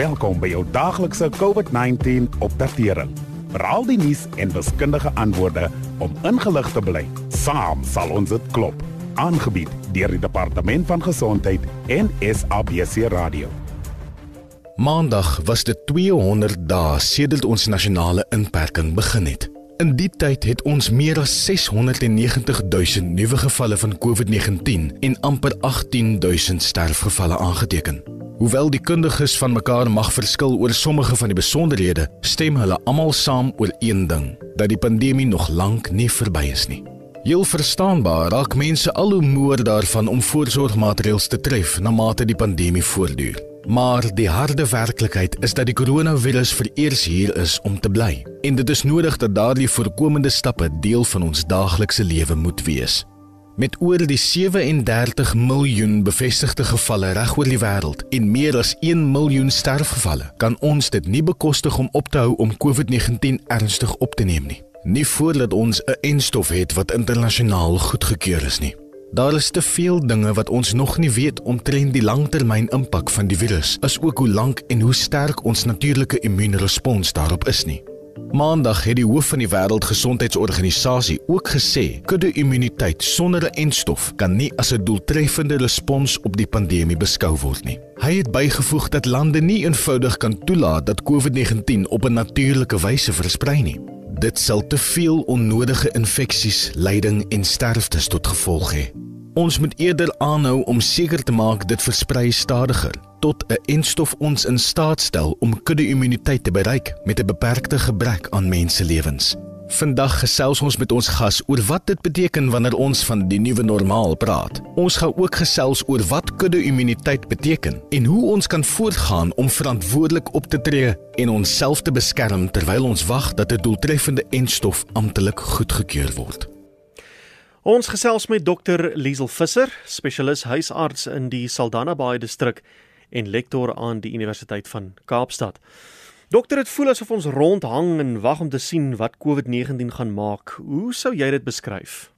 Welkom by jou daaglikse COVID-19 opdatering. Raal die nuus en wiskundige antwoorde om ingelig te bly. Saam sal ons dit klop. Aangebied deur die Departement van Gesondheid en SABC Radio. Maandag was dit 200 dae sedert ons nasionale inperking begin het. In die tyd het ons meer as 690 000 nuwe gevalle van COVID-19 en amper 18 000 sterfgevalle aangeteken. Hoewel die kundiges van mekaar mag verskil oor sommige van die besonderhede, stem hulle almal saam oor een ding: dat die pandemie nog lank nie verby is nie. Heel verstaanbaar raak mense al hoe moer daarvan om voorsorgmaatreëls te tref na mate die pandemie voortduur. Maar die harde werklikheid is dat die koronavirus vereers hier is om te bly. En dit is nodig dat daardie voorkomende stappe deel van ons daaglikse lewe moet wees. Met oor die 37 miljoen bevestigde gevalle reg oor die wêreld en meer as 1 miljoen sterfgevalle, kan ons dit nie bekostig om op te hou om COVID-19 ernstig op te neem nie. Nie voordat ons 'n enstof het wat internasionaal goedgekeur is nie. Daar is te veel dinge wat ons nog nie weet omtrent die langtermyn impak van die virus, asook hoe lank en hoe sterk ons natuurlike immuunrespons daarop is nie. Maandag het die hoof van die Wêreldgesondheidsorganisasie ook gesê kudde-immuniteit sonder 'n enstof kan nie as 'n doeltreffende respons op die pandemie beskou word nie. Hy het bygevoeg dat lande nie eenvoudig kan toelaat dat COVID-19 op 'n natuurlike wyse versprei nie. Dit sal te veel onnodige infeksies, lyding en sterftes tot gevolg hê. Ons moet eerder aanhou om seker te maak dit versprei stadiger tot 'n enstof ons in staat stel om kudde-immuniteit te bereik met 'n beperkte gebrek aan menselewens. Vandag gesels ons met ons gas oor wat dit beteken wanneer ons van die nuwe normaal praat. Ons gaan ook gesels oor wat kudde-immuniteit beteken en hoe ons kan voortgaan om verantwoordelik op te tree en onsself te beskerm terwyl ons wag dat 'n doeltreffende enstof amptelik goedgekeur word. Ons gesels met dokter Liesel Visser, spesialis huisarts in die Saldanha Bay distrik en lektor aan die Universiteit van Kaapstad. Dokter, dit voel asof ons rondhang en wag om te sien wat COVID-19 gaan maak. Hoe sou jy dit beskryf?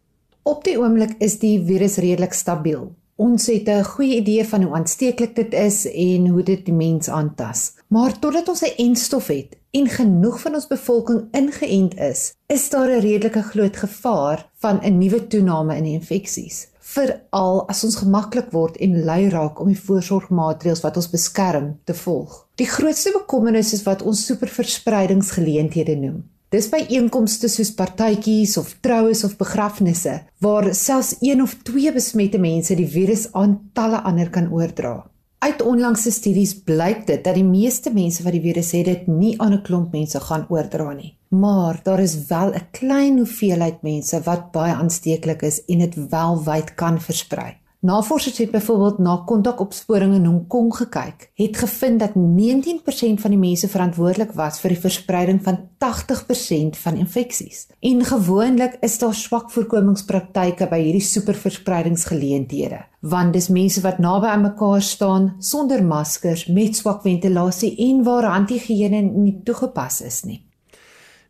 Op die oomblik is die virus redelik stabiel. Ons het 'n goeie idee van hoe aansteeklik dit is en hoe dit die mens aantas. Maar totdat ons 'n enstof het en genoeg van ons bevolking ingeënt is, is daar 'n redelike groot gevaar van 'n nuwe toename in infeksies veral as ons gemaklik word en lui raak om die voorsorgmaatreëls wat ons beskerm te volg. Die grootste bekommernis is wat ons superverspreidingsgeleenthede noem. Dis by einkomste soos partytjies of troues of begrafnisse waar selfs een of twee besmette mense die virus aan talle ander kan oordra. Uit onlangse studies blyk dit dat die meeste mense wat die virus het, dit nie aan 'n klomp mense gaan oordra nie maar daar is wel 'n klein hoeveelheid mense wat baie aansteeklik is en dit wel wyd kan versprei. Navorsers het byvoorbeeld na kontakopsporing in Hong Kong gekyk, het gevind dat 19% van die mense verantwoordelik was vir die verspreiding van 80% van infeksies. En gewoonlik is daar swak voorkomingspraktyke by hierdie superverspreidingsgeleenthede, want dis mense wat naby aan mekaar staan sonder maskers met swak ventilasie en waar handhygiëne nie toegepas is nie.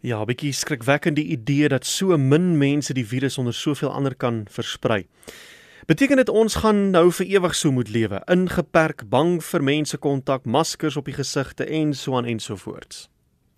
Ja, 'n bietjie skrikwekkende idee dat so min mense die virus onder soveel ander kan versprei. Beteken dit ons gaan nou vir ewig so moet lewe, ingeperk, bang vir mense kontak, maskers op die gesigte en so aan en so voorts?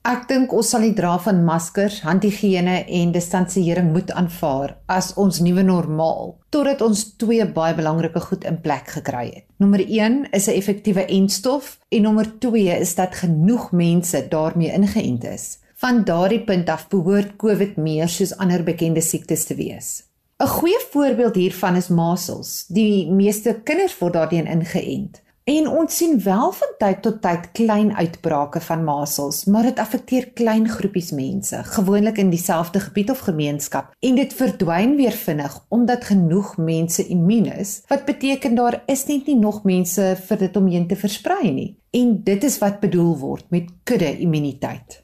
Ek dink ons sal die dra van maskers, handhygiëne en distansiering moet aanvaar as ons nuwe normaal totdat ons twee baie belangrike goed in plek gekry het. Nommer 1 is 'n effektiewe enstof en nommer 2 is dat genoeg mense daarmee ingeënt is. Van daardie punt af behoort COVID meer soos ander bekende siektes te wees. 'n Goeie voorbeeld hiervan is measles. Die meeste kinders word daardien ingeënt. En ons sien wel van tyd tot tyd klein uitbrake van measles, maar dit affekteer klein groepies mense, gewoonlik in dieselfde gebied of gemeenskap, en dit verdwyn weer vinnig omdat genoeg mense immuun is, wat beteken daar is net nie nog mense vir dit om heen te versprei nie. En dit is wat bedoel word met kudde immuniteit.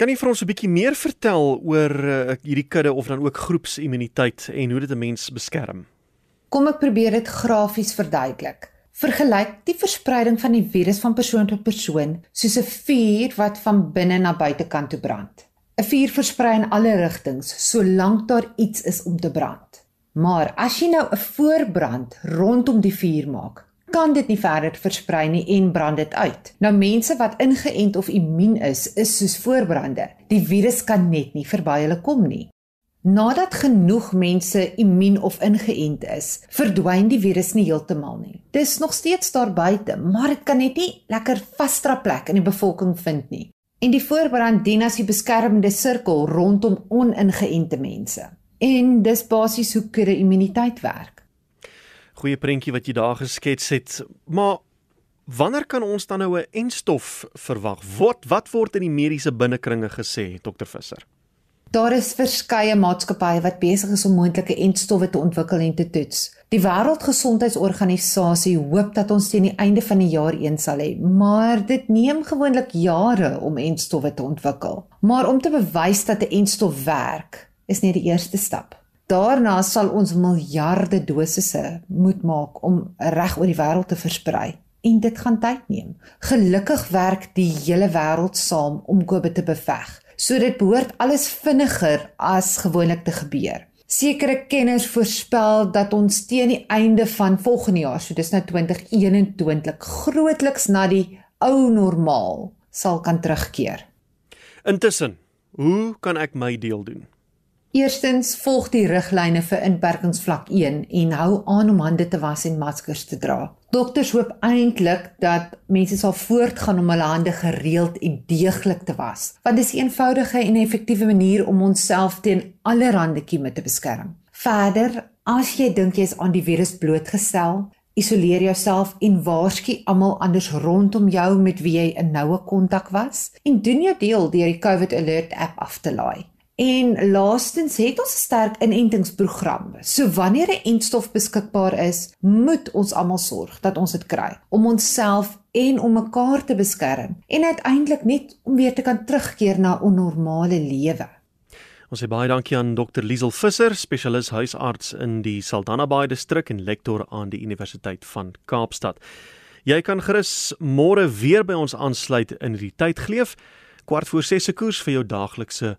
Kan jy vir ons 'n bietjie meer vertel oor uh, hierdie kudde of dan ook groepsimmuniteit en hoe dit 'n mens beskerm? Kom ek probeer dit grafies verduidelik. Vergelyk die verspreiding van die virus van persoon tot persoon soos 'n vuur wat van binne na buitekant toe brand. 'n Vuur versprei in alle rigtings solank daar iets is om te brand. Maar as jy nou 'n voorbrand rondom die vuur maak, kan dit nie verder versprei nie en brand dit uit. Nou mense wat ingeënt of immuun is, is soos voorbrande. Die virus kan net nie verby hulle kom nie. Nadat genoeg mense immuun of ingeënt is, verdwyn die virus nie heeltemal nie. Dis nog steeds daar buite, maar dit kan net nie lekker vasdra plek in die bevolking vind nie. En die voorbrand dien as die beskermende sirkel rondom oningeënte mense. En dis basies hoe kudde immuniteit werk. Goeie prentjie wat jy daar geskets het, maar wanneer kan ons dan nou 'n enstof verwag? Wat wat word in die mediese binnekringe gesê, dokter Visser? Daar is verskeie maatskappye wat besig is om moontlike entstowwe te ontwikkel en te toets. Die Wêreldgesondheidsorganisasie hoop dat ons teen die einde van die jaar een sal hê, maar dit neem gewoonlik jare om entstowwe te ontwikkel. Maar om te bewys dat 'n entstof werk, is net die eerste stap. Daarna sal ons miljarde dosisse moet maak om reg oor die wêreld te versprei. En dit gaan tyd neem. Gelukkig werk die hele wêreld saam om COVID te beveg. So dit behoort alles vinniger as gewoonlik te gebeur. Sekere kenners voorspel dat ons teen die einde van volgende jaar, so dis nou 2021, grootliks na die ou normaal sal kan terugkeer. Intussen, hoe kan ek my deel doen? Eerstens volg die riglyne vir inperkingsvlak 1 en hou aan om hande te was en maskers te dra. Dokters hoop eintlik dat mense sal voortgaan om hulle hande gereeld en deeglik te was, want dit is 'n eenvoudige en effektiewe manier om onsself teen allerlei kieme te beskerm. Verder, as jy dink jy is aan die virus blootgestel, isoleer jouself en waarsku almal anders rondom jou met wie jy in noue kontak was en doen jou deel deur die COVID Alert app af te laai. En laastens het ons 'n sterk inentingsprogram. So wanneer 'n entstof beskikbaar is, moet ons almal sorg dat ons dit kry om onsself en om mekaar te beskerm en uiteindelik net om weer te kan terugkeer na 'n normale lewe. Ons sê baie dankie aan Dr. Liesel Visser, spesialis huisarts in die Saldanha Bay distrik en lektor aan die Universiteit van Kaapstad. Jy kan gerus môre weer by ons aansluit in die tydgleef kwart voor 6 se koers vir jou daaglikse